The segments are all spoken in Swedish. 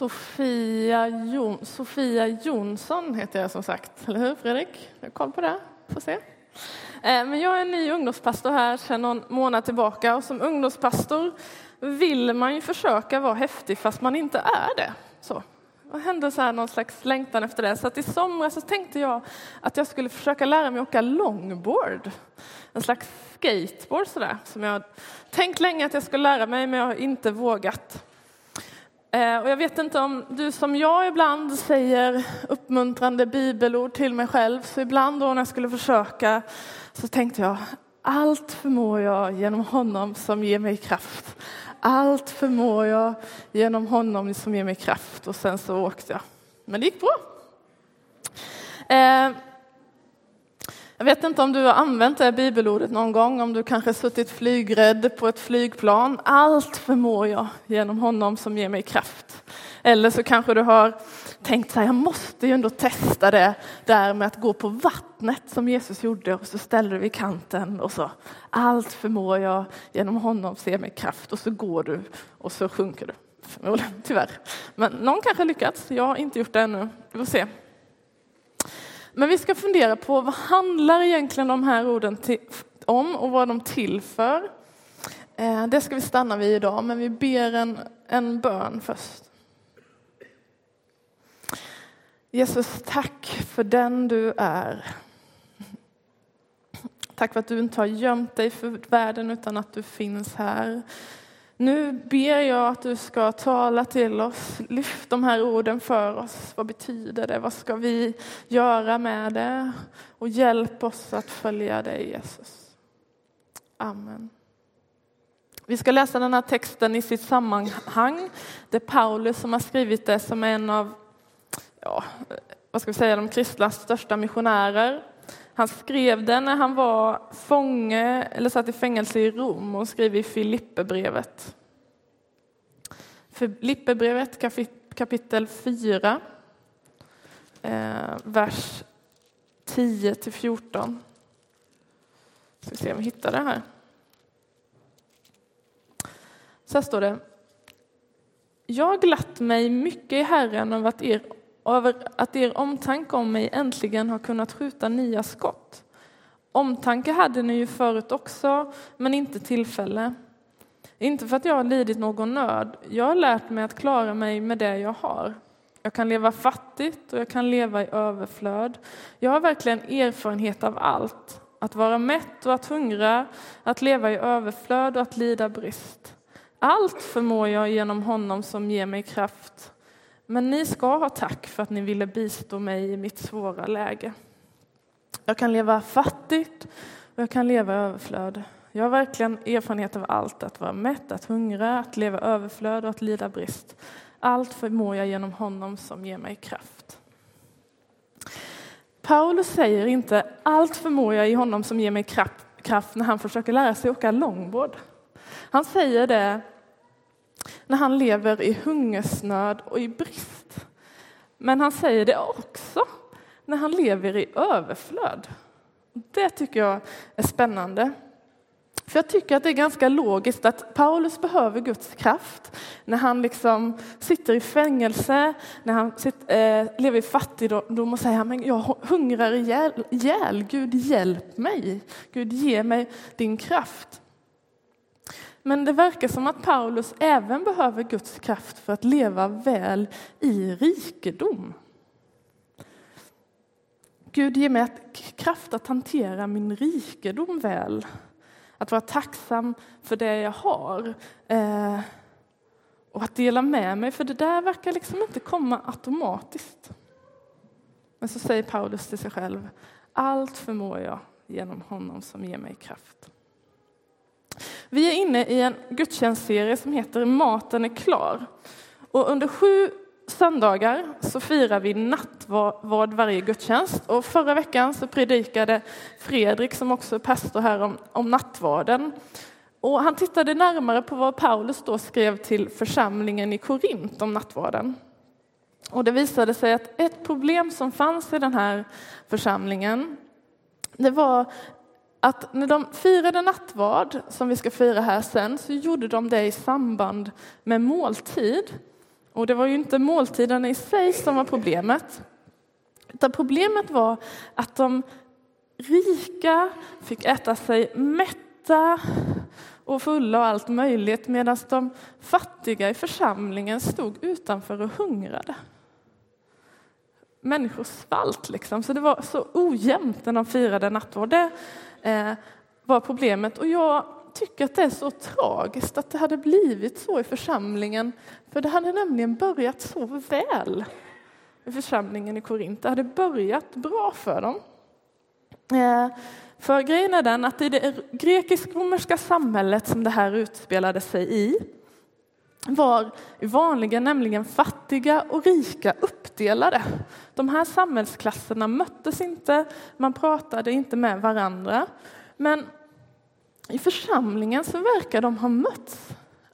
Sofia, Jon, Sofia Jonsson heter jag som sagt, eller hur Fredrik? Jag Har koll på det? Får se. Eh, men jag är ny ungdomspastor här sedan någon månad tillbaka och som ungdomspastor vill man ju försöka vara häftig fast man inte är det. Så. Och hände så här någon slags längtan efter det. Så att i somras så tänkte jag att jag skulle försöka lära mig åka longboard. En slags skateboard sådär som jag tänkt länge att jag skulle lära mig men jag har inte vågat. Eh, och jag vet inte om du som jag ibland säger uppmuntrande bibelord till mig själv, så ibland då när jag skulle försöka så tänkte jag allt förmår jag genom honom som ger mig kraft. Allt förmår jag genom honom som ger mig kraft. Och sen så åkte jag. Men det gick bra. Eh, jag vet inte om du har använt det bibelordet någon gång, om du kanske suttit flygrädd på ett flygplan. Allt förmår jag genom honom som ger mig kraft. Eller så kanske du har tänkt så här, jag måste ju ändå testa det där med att gå på vattnet som Jesus gjorde och så ställer du vid kanten och så. Allt förmår jag genom honom som ger mig kraft och så går du och så sjunker du. Förmodligen, tyvärr. Men någon kanske lyckats, jag har inte gjort det ännu. Vi får se. Men vi ska fundera på vad handlar egentligen de här orden till, om och vad de till för. Eh, det ska vi stanna vid idag, men vi ber en, en bön först. Jesus, tack för den du är. Tack för att du inte har gömt dig för världen utan att du finns här. Nu ber jag att du ska tala till oss. Lyft de här orden för oss. Vad betyder det? Vad ska vi göra med det? Och hjälp oss att följa dig, Jesus. Amen. Vi ska läsa den här texten i sitt sammanhang. Det är Paulus som har skrivit det som en av ja, vad ska vi säga, de kristnas största missionärer. Han skrev den när han var fånge eller satt i fängelse i Rom och skrev i Filipperbrevet. Filipperbrevet kapitel 4, eh, vers 10 till 14. Ska se om vi hittar det här. Så här står det. Jag glatt mig mycket i Herren över att er över att er omtanke om mig äntligen har kunnat skjuta nya skott. Omtanke hade ni ju förut också, men inte tillfälle. Inte för att jag har lidit någon nöd. Jag har lärt mig att klara mig med det jag har. Jag kan leva fattigt och jag kan leva i överflöd. Jag har verkligen erfarenhet av allt. Att vara mätt och att hungra, att leva i överflöd och att lida brist. Allt förmår jag genom honom som ger mig kraft. Men ni ska ha tack för att ni ville bistå mig i mitt svåra läge. Jag kan leva fattigt och jag kan leva i överflöd. Jag har verkligen erfarenhet av allt, att vara mätt, att hungra, att leva i överflöd och att lida brist. Allt förmår jag genom honom som ger mig kraft. Paulus säger inte allt förmår jag i honom som ger mig kraft när han försöker lära sig åka långbord. Han säger det när han lever i hungersnöd och i brist. Men han säger det också när han lever i överflöd. Det tycker jag är spännande. För jag tycker att det är ganska logiskt att Paulus behöver Guds kraft när han liksom sitter i fängelse, när han sitter, eh, lever i fattigdom och säger men jag hungrar ihjäl, ihjäl. Gud hjälp mig. Gud ge mig din kraft. Men det verkar som att Paulus även behöver Guds kraft för att leva väl i rikedom. Gud ger mig kraft att hantera min rikedom väl. Att vara tacksam för det jag har. Eh, och att dela med mig, för det där verkar liksom inte komma automatiskt. Men så säger Paulus till sig själv, allt förmår jag genom honom som ger mig kraft. Vi är inne i en gudstjänstserie som heter Maten är klar. Och under sju söndagar så firar vi nattvard varje gudstjänst. Och förra veckan så predikade Fredrik, som också är pastor här, om, om nattvarden. Och han tittade närmare på vad Paulus då skrev till församlingen i Korint om nattvarden. Och det visade sig att ett problem som fanns i den här församlingen det var att när de firade nattvard, som vi ska fira här sen, så gjorde de det i samband med måltid. Och det var ju inte måltiderna i sig som var problemet. Utan problemet var att de rika fick äta sig mätta och fulla och allt möjligt medan de fattiga i församlingen stod utanför och hungrade. Människor svalt liksom, så det var så ojämnt när de firade nattvard. Det Eh, var problemet och jag tycker att det är så tragiskt att det hade blivit så i församlingen, för det hade nämligen börjat så väl i församlingen i Korint. Det hade börjat bra för dem. Eh, för grejen är den att i det grekisk-romerska samhället som det här utspelade sig i var vanligen nämligen fattiga och rika uppdelade. De här samhällsklasserna möttes inte, man pratade inte med varandra. Men i församlingen så verkar de ha mötts.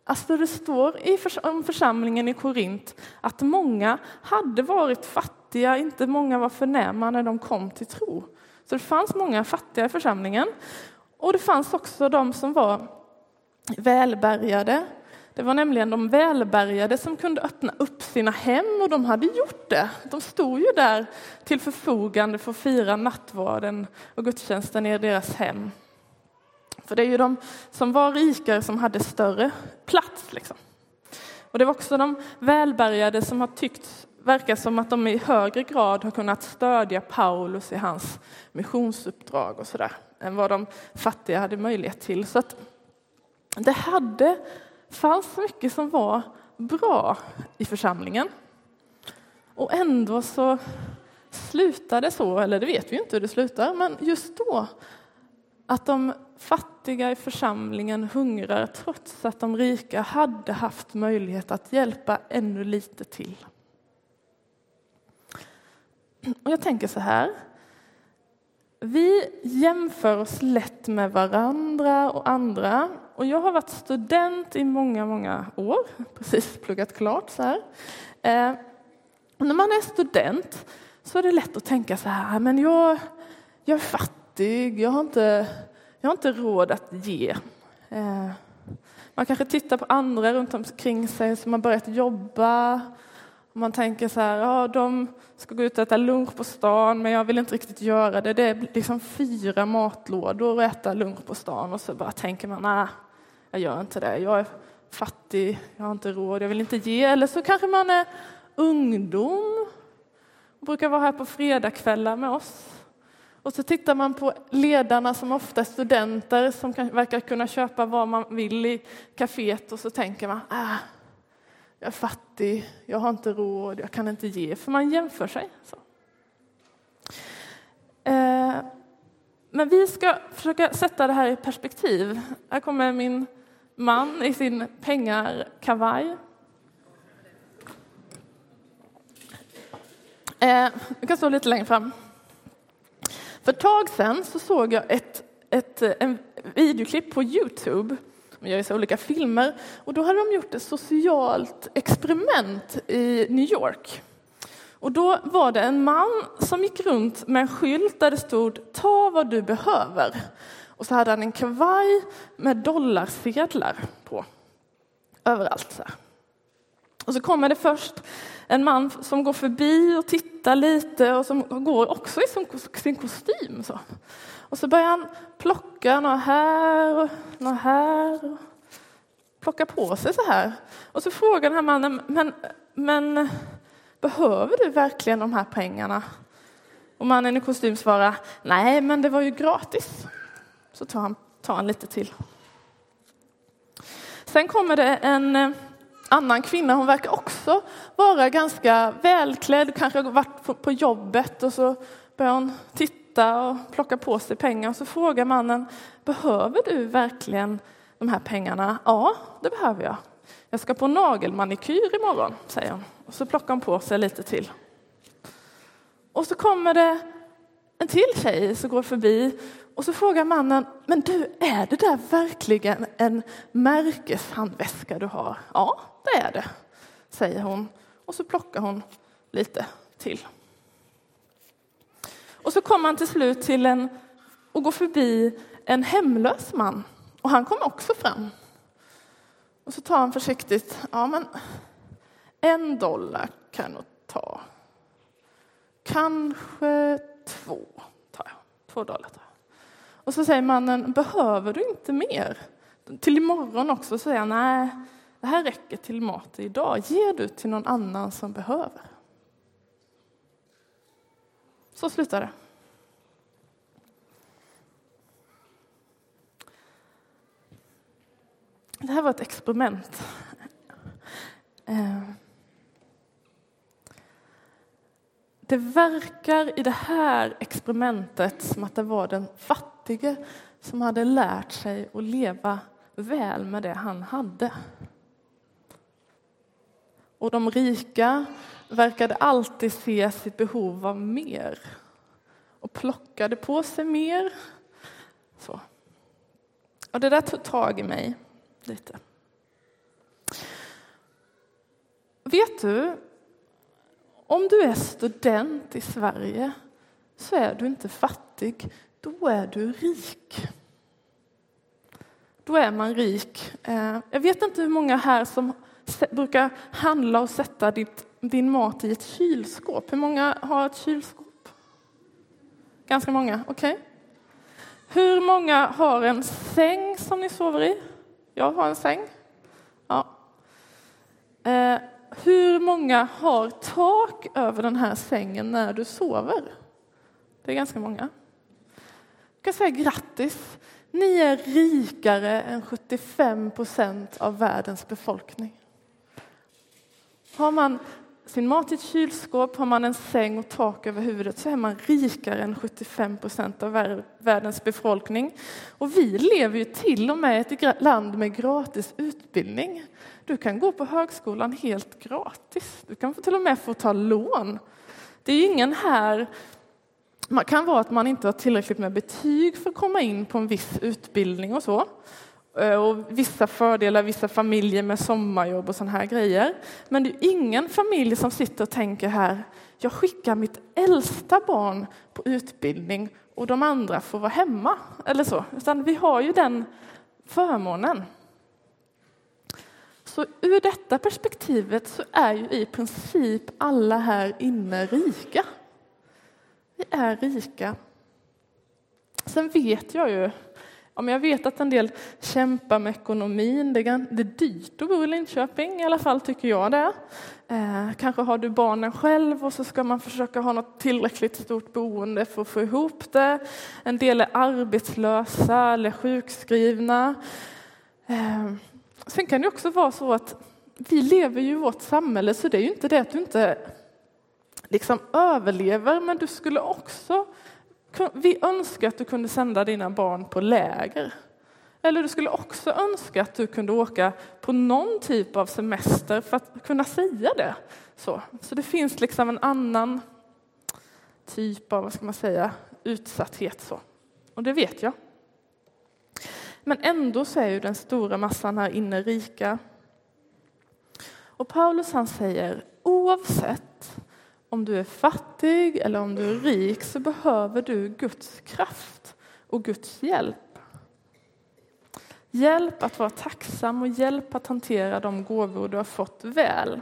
Alltså det står i om församlingen i Korint att många hade varit fattiga, inte många var förnäma när de kom till tro. Så det fanns många fattiga i församlingen. Och det fanns också de som var välbärgade. Det var nämligen de välbärgade som kunde öppna upp sina hem och de hade gjort det. De stod ju där till förfogande för att fira nattvarden och gudstjänsten i deras hem. För det är ju de som var rikare som hade större plats. Liksom. Och det var också de välbärgade som har tyckt verkar som att de i högre grad har kunnat stödja Paulus i hans missionsuppdrag och sådär än vad de fattiga hade möjlighet till. Så att det hade, fanns mycket som var bra i församlingen. Och ändå så slutade det så, eller det vet vi inte hur det slutar, men just då att de fattiga i församlingen hungrar trots att de rika hade haft möjlighet att hjälpa ännu lite till. Och jag tänker så här. Vi jämför oss lätt med varandra och andra. Och jag har varit student i många, många år, precis pluggat klart. Så här. Eh, när man är student så är det lätt att tänka så här, ah, men jag, jag är fattig, jag har inte, jag har inte råd att ge. Eh, man kanske tittar på andra runt omkring sig som har börjat jobba, man tänker så här, ja, de ska gå ut och äta lunch på stan, men jag vill inte riktigt göra det. Det är liksom fyra matlådor att äta lunch på stan och så bara tänker man, nej, jag gör inte det. Jag är fattig, jag har inte råd, jag vill inte ge. Eller så kanske man är ungdom och brukar vara här på fredagskvällar med oss. Och så tittar man på ledarna som ofta är studenter som kan, verkar kunna köpa vad man vill i kaféet och så tänker man, ah, jag är fattig, jag har inte råd, jag kan inte ge, för man jämför sig. Så. Eh, men vi ska försöka sätta det här i perspektiv. Här kommer min man i sin pengarkavaj. Eh, kan stå lite längre fram. För ett tag sedan så såg jag ett, ett eh, en videoklipp på Youtube de gör så olika filmer. Och då hade de gjort ett socialt experiment i New York. Och då var det en man som gick runt med en skylt där det stod ta vad du behöver. Och så hade han en kavaj med dollarsedlar på. Överallt. Så här. Och så kommer det först en man som går förbi och tittar lite och som går också i sin kostym. Så. Och så börjar han plocka några här och några här. Och plocka på sig så här. Och så frågar den här mannen, men, men behöver du verkligen de här pengarna? Och mannen i kostym svarar, nej, men det var ju gratis. Så tar han, tar han lite till. Sen kommer det en eh, annan kvinna, hon verkar också vara ganska välklädd, kanske har varit på jobbet och så börjar hon titta titta och plocka på sig pengar och så frågar mannen, behöver du verkligen de här pengarna? Ja, det behöver jag. Jag ska på nagelmanikyr imorgon, säger hon. Och så plockar hon på sig lite till. Och så kommer det en till tjej som går förbi och så frågar mannen, men du, är det där verkligen en märkeshandväska du har? Ja, det är det, säger hon. Och så plockar hon lite till. Och så kommer han till slut till en och går förbi en hemlös man. Och han kommer också fram. Och så tar han försiktigt, ja men En dollar kan jag nog ta. Kanske två tar jag. Två dollar tar jag. Och så säger mannen, behöver du inte mer? Till imorgon också säger han, nej, det här räcker till mat idag. Ger du till någon annan som behöver? Så slutar det. Det här var ett experiment. Eh. Det verkar i det här experimentet som att det var den fattige som hade lärt sig att leva väl med det han hade. Och de rika verkade alltid se sitt behov av mer och plockade på sig mer. Så. Och det där tog tag i mig lite. Vet du, om du är student i Sverige så är du inte fattig, då är du rik. Då är man rik. Eh, jag vet inte hur många här som brukar handla och sätta ditt, din mat i ett kylskåp. Hur många har ett kylskåp? Ganska många, okej. Okay. Hur många har en säng som ni sover i? Jag har en säng. Ja. Eh, hur många har tak över den här sängen när du sover? Det är ganska många. Jag säga grattis. Ni är rikare än 75 procent av världens befolkning. Har man sin mat i ett kylskåp, har man en säng och tak över huvudet så är man rikare än 75 procent av världens befolkning. Och vi lever ju till och med i ett land med gratis utbildning. Du kan gå på högskolan helt gratis. Du kan till och med få ta lån. Det är ingen här man kan vara att man inte har tillräckligt med betyg för att komma in på en viss utbildning och så. Eh, och vissa fördelar, vissa familjer med sommarjobb och sådana här grejer. Men det är ingen familj som sitter och tänker här, jag skickar mitt äldsta barn på utbildning och de andra får vara hemma. Eller så. Utan vi har ju den förmånen. Så ur detta perspektivet så är ju i princip alla här inne rika. Vi är rika. Sen vet jag ju om jag vet att en del kämpar med ekonomin. Det är, dyrt att bo i Linköping, i alla fall tycker jag det. Eh, kanske har du barnen själv och så ska man försöka ha något tillräckligt stort boende för att få ihop det. En del är arbetslösa eller sjukskrivna. Eh, sen kan det också vara så att vi lever ju i vårt samhälle så det är ju inte det att du inte liksom överlever men du skulle också vi önskar att du kunde sända dina barn på läger. Eller du skulle också önska att du kunde åka på någon typ av semester för att kunna säga det. Så, så det finns liksom en annan typ av, vad ska man säga, utsatthet. Så. Och det vet jag. Men ändå så är ju den stora massan här inne rika. Och Paulus han säger oavsett om du är fattig eller om du är rik så behöver du Guds kraft och Guds hjälp. Hjälp att vara tacksam och hjälp att hantera de gåvor du har fått väl.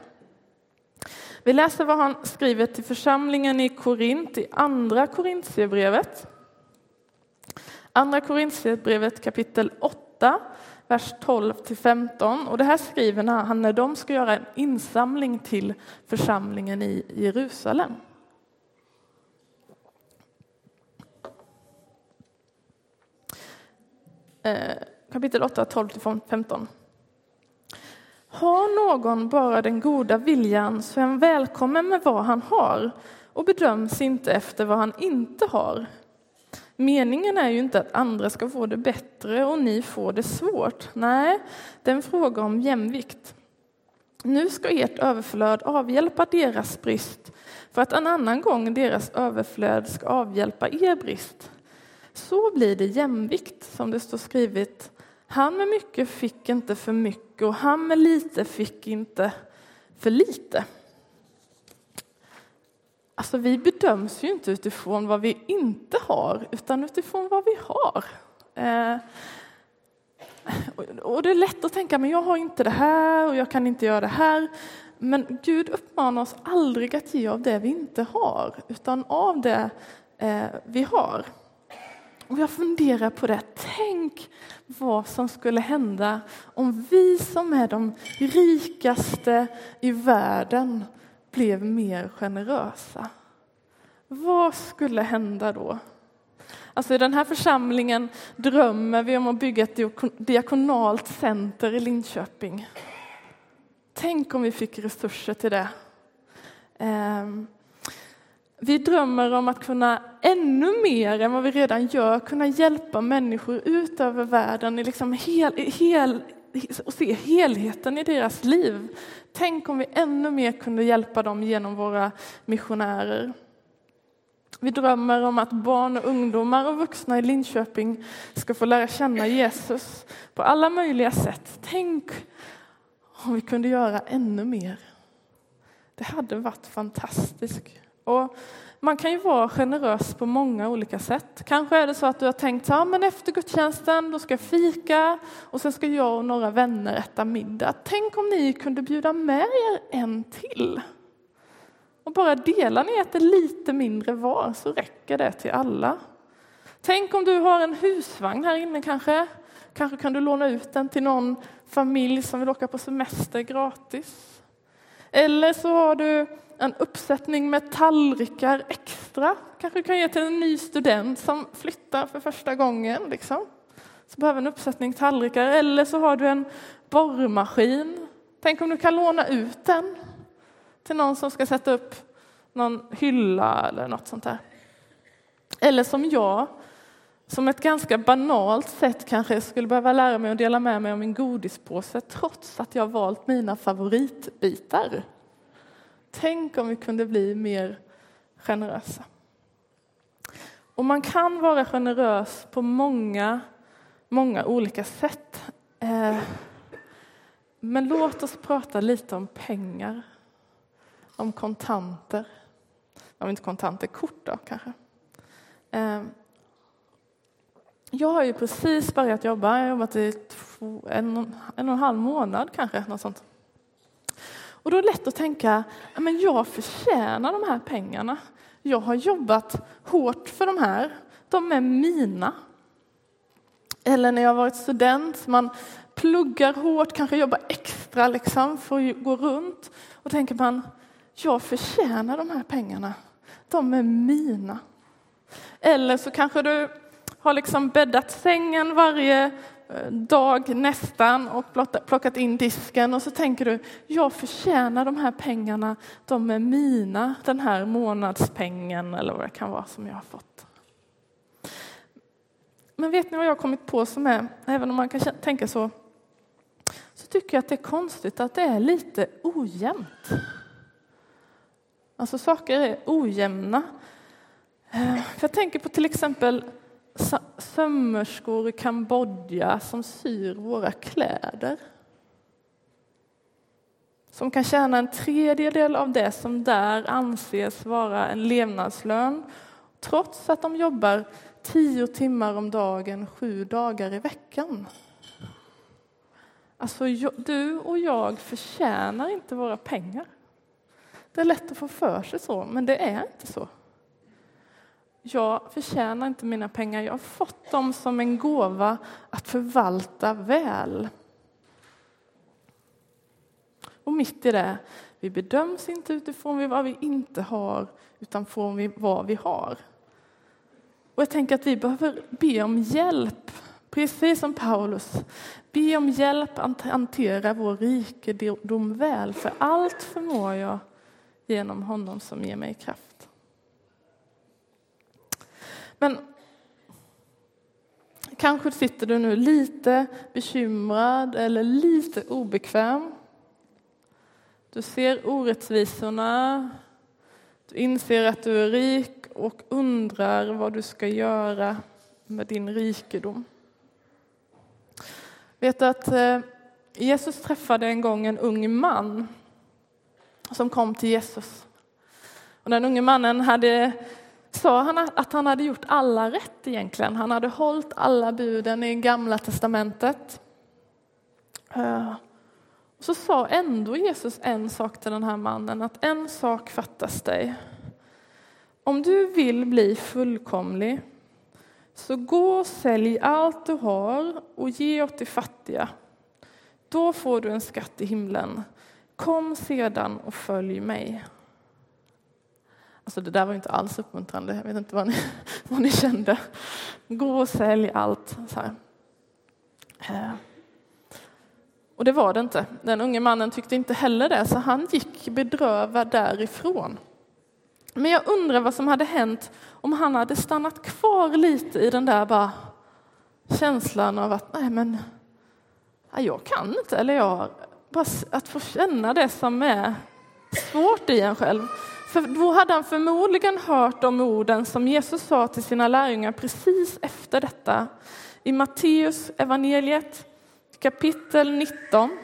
Vi läser vad han skriver till församlingen i Korint i Andra Korintierbrevet. Andra Korintierbrevet kapitel 8, vers 12 till 15. Och det här skriver han när de ska göra en insamling till församlingen i Jerusalem. Eh, kapitel 8, 12 till 15. Har någon bara den goda viljan så är han välkommen med vad han har och bedöms inte efter vad han inte har. Meningen är ju inte att andra ska få det bättre och ni får det svårt. Nej, det är en fråga om jämvikt. Nu ska ert överflöd avhjälpa deras brist för att en annan gång deras överflöd ska avhjälpa er brist. Så blir det jämvikt, som det står skrivet. Han med mycket fick inte för mycket och han med lite fick inte för lite. Alltså vi bedöms ju inte utifrån vad vi inte har, utan utifrån vad vi har. Eh, och det är lätt att tänka, men jag har inte det här och jag kan inte göra det här. Men Gud uppmanar oss aldrig att ge av det vi inte har, utan av det eh, vi har. Och jag funderar på det. Tänk vad som skulle hända om vi som är de rikaste i världen blev mer generösa. Vad skulle hända då? Alltså I den här församlingen drömmer vi om att bygga ett diakonalt center i Linköping. Tänk om vi fick resurser till det. Ehm, vi drömmer om att kunna ännu mer än vad vi redan gör kunna hjälpa människor ut över världen liksom hel, hel, och se helheten i deras liv. Tänk om vi ännu mer kunde hjälpa dem genom våra missionärer. Vi drömmer om att barn och ungdomar och vuxna i Linköping ska få lära känna Jesus på alla möjliga sätt. Tänk om vi kunde göra ännu mer. Det hade varit fantastiskt. Och man kan ju vara generös på många olika sätt. Kanske är det så att du har tänkt ja, men efter gudstjänsten då ska jag fika och sen ska jag och några vänner äta middag. Tänk om ni kunde bjuda med er en till. Och bara delar ni äter lite mindre var så räcker det till alla. Tänk om du har en husvagn här inne kanske. Kanske kan du låna ut den till någon familj som vill åka på semester gratis. Eller så har du en uppsättning med tallrikar extra. Kanske kan ge till en ny student som flyttar för första gången. Liksom. Så behöver en uppsättning tallrikar. Eller så har du en borrmaskin. Tänk om du kan låna ut den till någon som ska sätta upp någon hylla eller något sånt där. Eller som jag, som ett ganska banalt sätt kanske skulle behöva lära mig att dela med mig av min godispåse trots att jag valt mina favoritbitar. Tänk om vi kunde bli mer generösa. Och man kan vara generös på många, många olika sätt. Eh, men låt oss prata lite om pengar, om kontanter. Om inte kontanter, kort då kanske. Eh, jag har ju precis börjat jobba, jag har jobbat i två, en, en och en halv månad kanske. Något sånt. Och då är det lätt att tänka, men jag förtjänar de här pengarna. Jag har jobbat hårt för de här, de är mina. Eller när jag har varit student, man pluggar hårt, kanske jobbar extra liksom för att gå runt. Och tänker man, jag förtjänar de här pengarna, de är mina. Eller så kanske du har liksom bäddat sängen varje dag nästan och plockat in disken och så tänker du, jag förtjänar de här pengarna, de är mina, den här månadspengen eller vad det kan vara som jag har fått. Men vet ni vad jag har kommit på som är, även om man kan tänka så, så tycker jag att det är konstigt att det är lite ojämnt. Alltså saker är ojämna. Eh, för jag tänker på till exempel sömmerskor i Kambodja som syr våra kläder. Som kan tjäna en tredjedel av det som där anses vara en levnadslön trots att de jobbar tio timmar om dagen, sju dagar i veckan. Alltså, du och jag förtjänar inte våra pengar. Det är lätt att få för sig så, men det är inte så jag förtjänar inte mina pengar, jag har fått dem som en gåva att förvalta väl. Och mitt i det, vi bedöms inte utifrån vad vi inte har, utan från vad vi har. Och jag tänker att vi behöver be om hjälp, precis som Paulus. Be om hjälp att hantera vår rikedom väl, för allt förmår jag genom honom som ger mig kraft. Men kanske sitter du nu lite bekymrad eller lite obekväm. Du ser orättvisorna. Du inser att du är rik och undrar vad du ska göra med din rikedom. Vet du att eh, Jesus träffade en gång en ung man som kom till Jesus. Och den unge mannen hade sa han att han hade gjort alla rätt egentligen. Han hade hållit alla buden i Gamla testamentet. Eh, så sa ändå Jesus en sak till den här mannen, att en sak fattas dig. Om du vill bli fullkomlig, så gå och sälj allt du har och ge åt de fattiga. Då får du en skatt i himlen. Kom sedan och följ mig. Alltså det där var inte alls uppmuntrande. Jag vet inte vad ni, vad ni kände. Gå och sälj allt. Så här. Eh. Och det var det inte. Den unge mannen tyckte inte heller det, så han gick bedrövad därifrån. Men jag undrar vad som hade hänt om han hade stannat kvar lite i den där bara känslan av att nej men jag kan inte, eller jag, bara att få känna det som är svårt i en själv. För då hade han förmodligen hört de orden som Jesus sa till sina lärjungar precis efter detta. I Matteus evangeliet kapitel 19.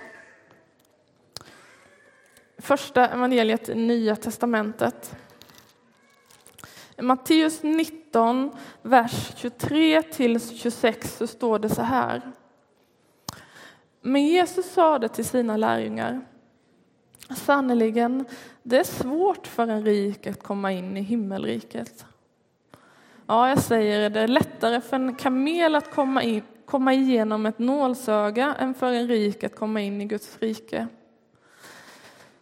Första evangeliet i Nya testamentet. I Matteus 19, vers 23 till 26 så står det så här. Men Jesus sade till sina lärjungar Sannerligen, det är svårt för en rik att komma in i himmelriket. Ja, jag säger det är lättare för en kamel att komma, in, komma igenom ett nålsöga än för en rik att komma in i Guds rike.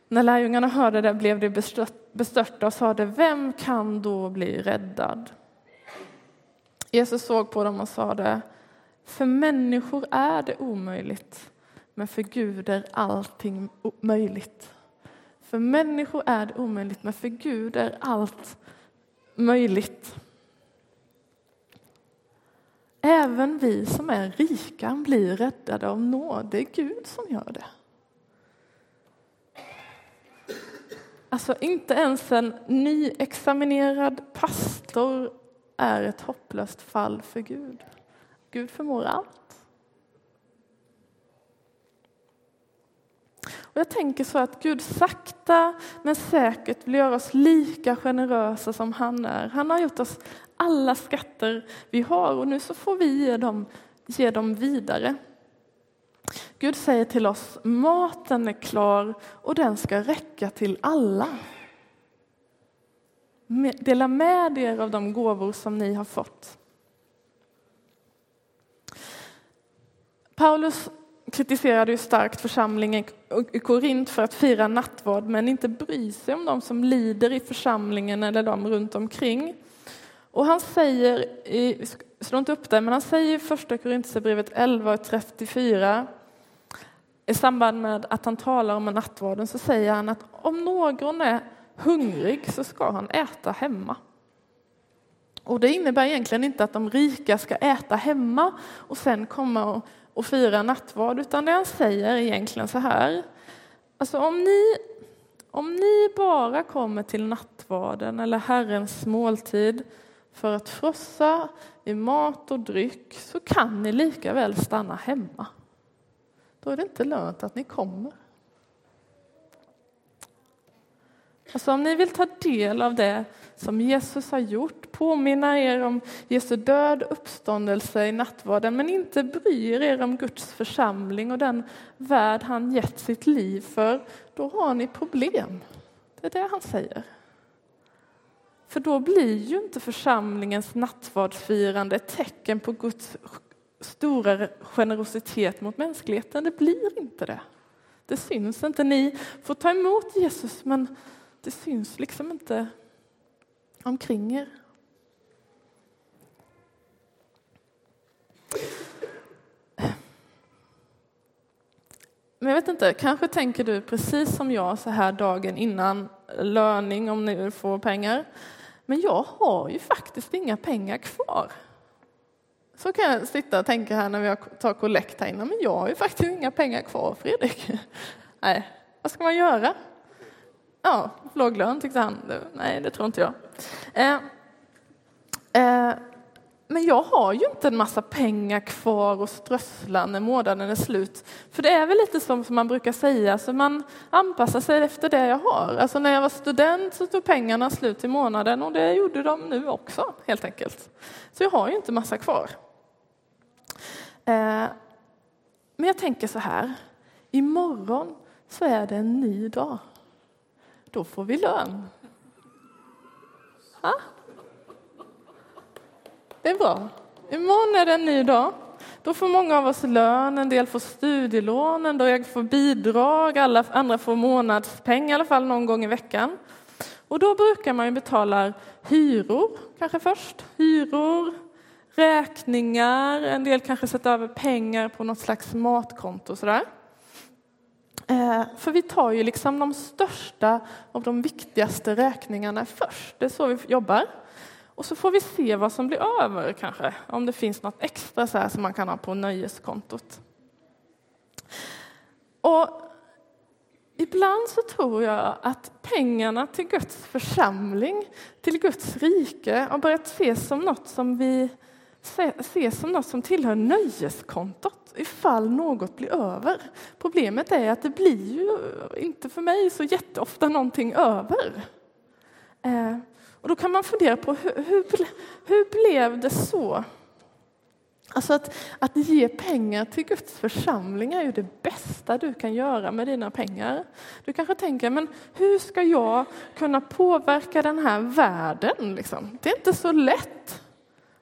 När lärjungarna hörde det blev de bestörta och sade, vem kan då bli räddad? Jesus såg på dem och sade, för människor är det omöjligt, men för Gud är allting möjligt. För människor är det omöjligt, men för Gud är allt möjligt. Även vi som är rika blir räddade av nåd. Det är Gud som gör det. Alltså inte ens en nyexaminerad pastor är ett hopplöst fall för Gud. Gud förmår allt. Och jag tänker så att Gud sakta men säkert vill göra oss lika generösa som han är. Han har gjort oss alla skatter vi har och nu så får vi ge dem, ge dem vidare. Gud säger till oss, maten är klar och den ska räcka till alla. Dela med er av de gåvor som ni har fått. Paulus kritiserade ju starkt församlingen i Korint för att fira nattvard men inte bry sig om de som lider i församlingen eller de runt omkring. Och han säger, i, slå inte upp det, men han säger i första Korintierbrevet 11 och 34 i samband med att han talar om nattvarden så säger han att om någon är hungrig så ska han äta hemma. Och det innebär egentligen inte att de rika ska äta hemma och sen komma och och fira nattvard, utan det han säger är egentligen så här. Alltså om ni, om ni bara kommer till nattvarden eller Herrens måltid för att frossa i mat och dryck så kan ni lika väl stanna hemma. Då är det inte lönt att ni kommer. Alltså om ni vill ta del av det som Jesus har gjort, påminna er om Jesu död uppståndelse i nattvarden, men inte bryr er om Guds församling och den värld han gett sitt liv för, då har ni problem. Det är det han säger. För då blir ju inte församlingens nattvardsfirande ett tecken på Guds stora generositet mot mänskligheten. Det blir inte det. Det syns inte. Ni får ta emot Jesus, men det syns liksom inte omkring er. Men jag vet inte, kanske tänker du precis som jag så här dagen innan löning om ni får pengar. Men jag har ju faktiskt inga pengar kvar. Så kan jag sitta och tänka här när vi tar kollekt här inne. Men jag har ju faktiskt inga pengar kvar, Fredrik. Nej, vad ska man göra? Ja, låg lön tyckte han. Nej, det tror inte jag. Eh, eh, men jag har ju inte en massa pengar kvar att strössla när månaden är slut. För det är väl lite som, som man brukar säga, så man anpassar sig efter det jag har. Alltså när jag var student så tog pengarna slut i månaden och det gjorde de nu också helt enkelt. Så jag har ju inte massa kvar. Eh, men jag tänker så här, imorgon så är det en ny dag. Då får vi lön. Ha? Det är bra. Imorgon är det en ny dag. Då får många av oss lön, en del får studielån, en del får bidrag, alla andra får månadspeng i alla fall någon gång i veckan. Och då brukar man ju betala hyror, kanske först. Hyror, räkningar, en del kanske sätter över pengar på något slags matkonto. Sådär. Eh, för vi tar ju liksom de största och de viktigaste räkningarna först. Det är så vi jobbar. Och så får vi se vad som blir över kanske, om det finns något extra så här som man kan ha på nöjeskontot. Och ibland så tror jag att pengarna till Guds församling, till Guds rike, har börjat ses som något som vi ses som något som tillhör nöjeskontot ifall något blir över. Problemet är att det blir ju inte för mig så jätteofta någonting över. Eh, och då kan man fundera på hur, hur, hur blev det så? Alltså att, att ge pengar till Guds församling är ju det bästa du kan göra med dina pengar. Du kanske tänker, men hur ska jag kunna påverka den här världen? Liksom? Det är inte så lätt.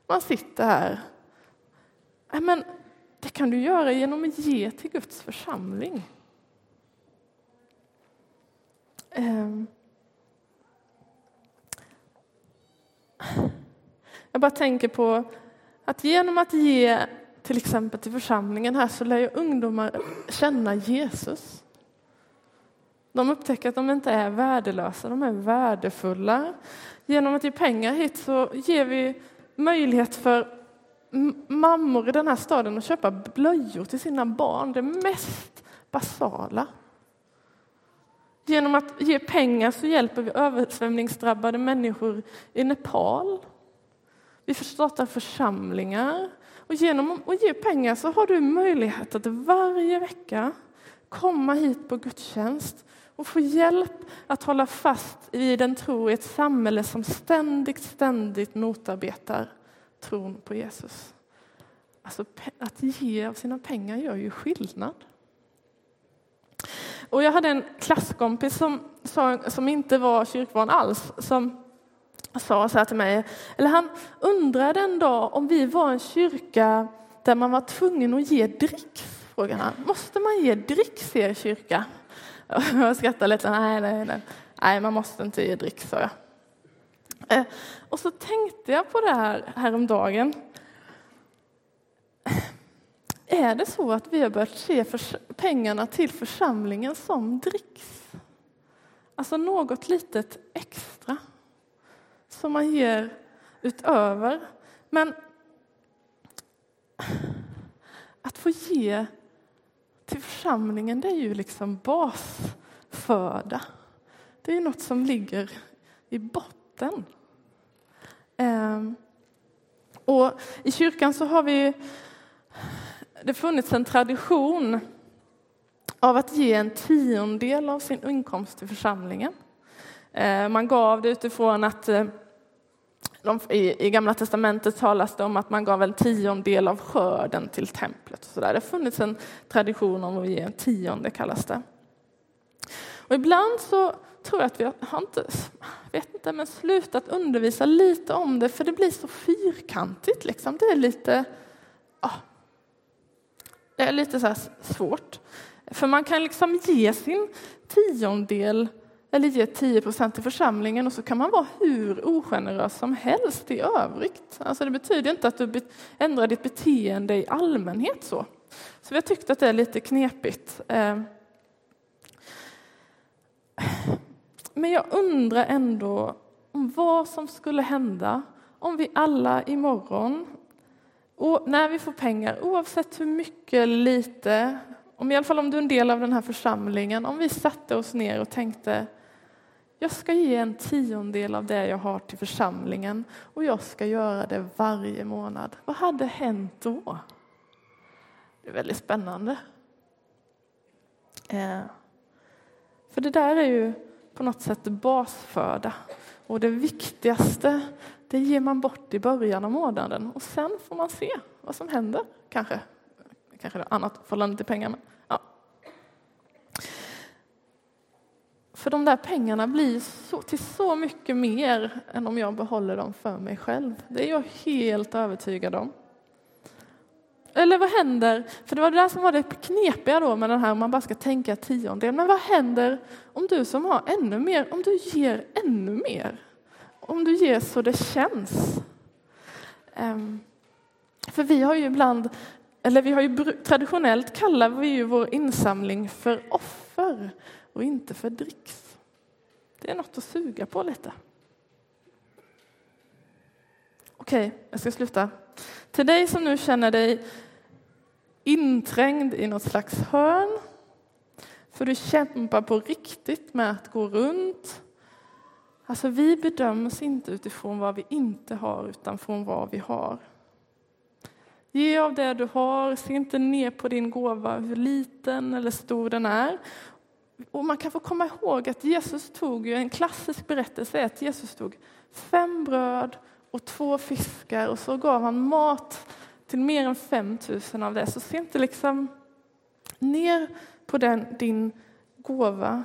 Man sitter här. Äh, men det kan du göra genom att ge till Guds församling. Ehm. Jag bara tänker på att genom att ge till exempel till församlingen här så lär ju ungdomar känna Jesus. De upptäcker att de inte är värdelösa, de är värdefulla. Genom att ge pengar hit så ger vi möjlighet för mammor i den här staden att köpa blöjor till sina barn, det mest basala. Genom att ge pengar så hjälper vi översvämningsdrabbade människor i Nepal. Vi startar församlingar. Och genom att ge pengar så har du möjlighet att varje vecka komma hit på gudstjänst och få hjälp att hålla fast vid en tro i ett samhälle som ständigt, ständigt motarbetar tron på Jesus. Alltså, att ge av sina pengar gör ju skillnad. Och jag hade en klasskompis som, som inte var kyrkvan alls, som sa så här till mig, eller han undrade en dag om vi var en kyrka där man var tvungen att ge dricks, frågade han. Måste man ge dricks i er kyrka? Jag skrattade lite, nej, nej, nej, nej, man måste inte ge dricks, sa jag. Eh, och så tänkte jag på det här häromdagen. Är det så att vi har börjat se pengarna till församlingen som dricks? Alltså något litet extra som man ger utöver. Men att få ge församlingen, det är ju liksom basföda. Det är ju något som ligger i botten. Ehm, och I kyrkan så har vi det funnits en tradition av att ge en tiondel av sin inkomst till församlingen. Ehm, man gav det utifrån att eh, eh, i, Gamla testamentet talas det om att man gav en tiondel av skörden till templet. Så där. Det har funnits en tradition om att ge en tionde, kallas det. Och ibland så tror jag att vi har inte, vet inte, men slutat undervisa lite om det, för det blir så fyrkantigt. Liksom. Det är lite, ja, det är lite så svårt. För man kan liksom ge sin tiondel eller ge 10 procent till församlingen och så kan man vara hur ogenerös som helst i övrigt. Alltså det betyder inte att du ändrar ditt beteende i allmänhet så. Så vi har tyckt att det är lite knepigt. Eh. Men jag undrar ändå om vad som skulle hända om vi alla imorgon, och när vi får pengar, oavsett hur mycket eller lite, om i alla fall om du är en del av den här församlingen, om vi satte oss ner och tänkte jag ska ge en tiondel av det jag har till församlingen och jag ska göra det varje månad. Vad hade hänt då? Det är väldigt spännande. Eh, för det där är ju på något sätt basföda. Och det viktigaste, det ger man bort i början av månaden. Och sen får man se vad som händer, kanske. Kanske annat förhållande till pengar. Men, ja. För de där pengarna blir så, till så mycket mer än om jag behåller dem för mig själv. Det är jag helt övertygad om. Eller vad händer, för det var det där som var det knepiga då med den här, om man bara ska tänka tiondel. Men vad händer om du som har ännu mer, om du ger ännu mer? Om du ger så det känns? Um, för vi har ju ibland, eller vi har ju traditionellt kallar vi ju vår insamling för offer och inte för dricks. Det är något att suga på lite. Okej, okay, jag ska sluta. Till dig som nu känner dig inträngd i något slags hörn, för du kämpar på riktigt med att gå runt. Alltså, vi bedöms inte utifrån vad vi inte har, utan från vad vi har. Ge av det du har, se inte ner på din gåva, hur liten eller stor den är. Och man kan få komma ihåg att Jesus tog, en klassisk berättelse är att Jesus tog fem bröd och två fiskar och så gav han mat till mer än 5 000 av det. Så se inte liksom ner på den, din gåva.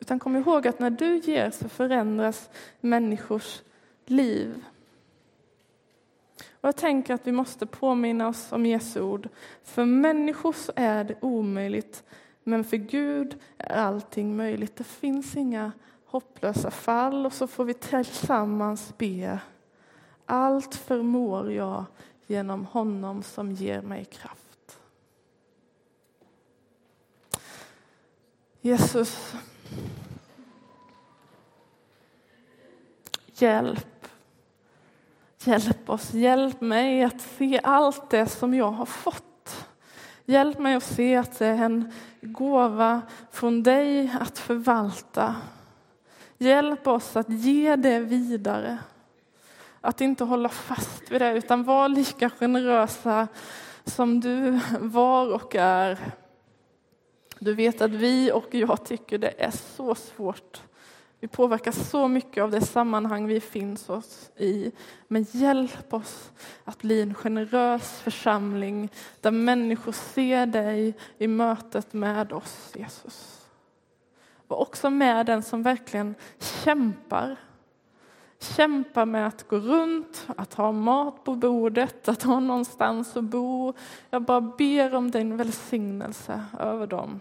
Utan kom ihåg att när du ger så förändras människors liv. Och jag tänker att vi måste påminna oss om Jesu ord. För människor så är det omöjligt, men för Gud är allting möjligt. Det finns inga hopplösa fall och så får vi tillsammans be. Allt förmår jag genom honom som ger mig kraft. Jesus, hjälp. Hjälp oss, hjälp mig att se allt det som jag har fått. Hjälp mig att se att det är en gåva från dig att förvalta. Hjälp oss att ge det vidare. Att inte hålla fast vid det, utan vara lika generösa som du var och är. Du vet att vi och jag tycker det är så svårt. Vi påverkas så mycket av det sammanhang vi finns oss i. Men hjälp oss att bli en generös församling där människor ser dig i mötet med oss, Jesus. Var också med den som verkligen kämpar Kämpar med att gå runt, att ha mat på bordet, att ha någonstans att bo. Jag bara ber om din välsignelse över dem.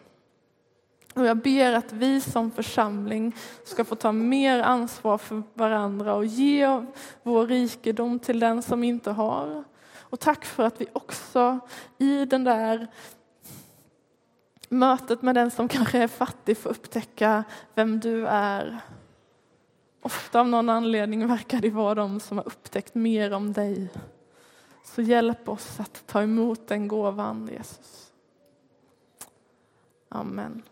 Och jag ber att vi som församling ska få ta mer ansvar för varandra och ge vår rikedom till den som inte har. Och tack för att vi också i den där mötet med den som kanske är fattig får upptäcka vem du är Ofta av någon anledning verkar det vara de som har upptäckt mer om dig. Så hjälp oss att ta emot den gåvan, Jesus. Amen.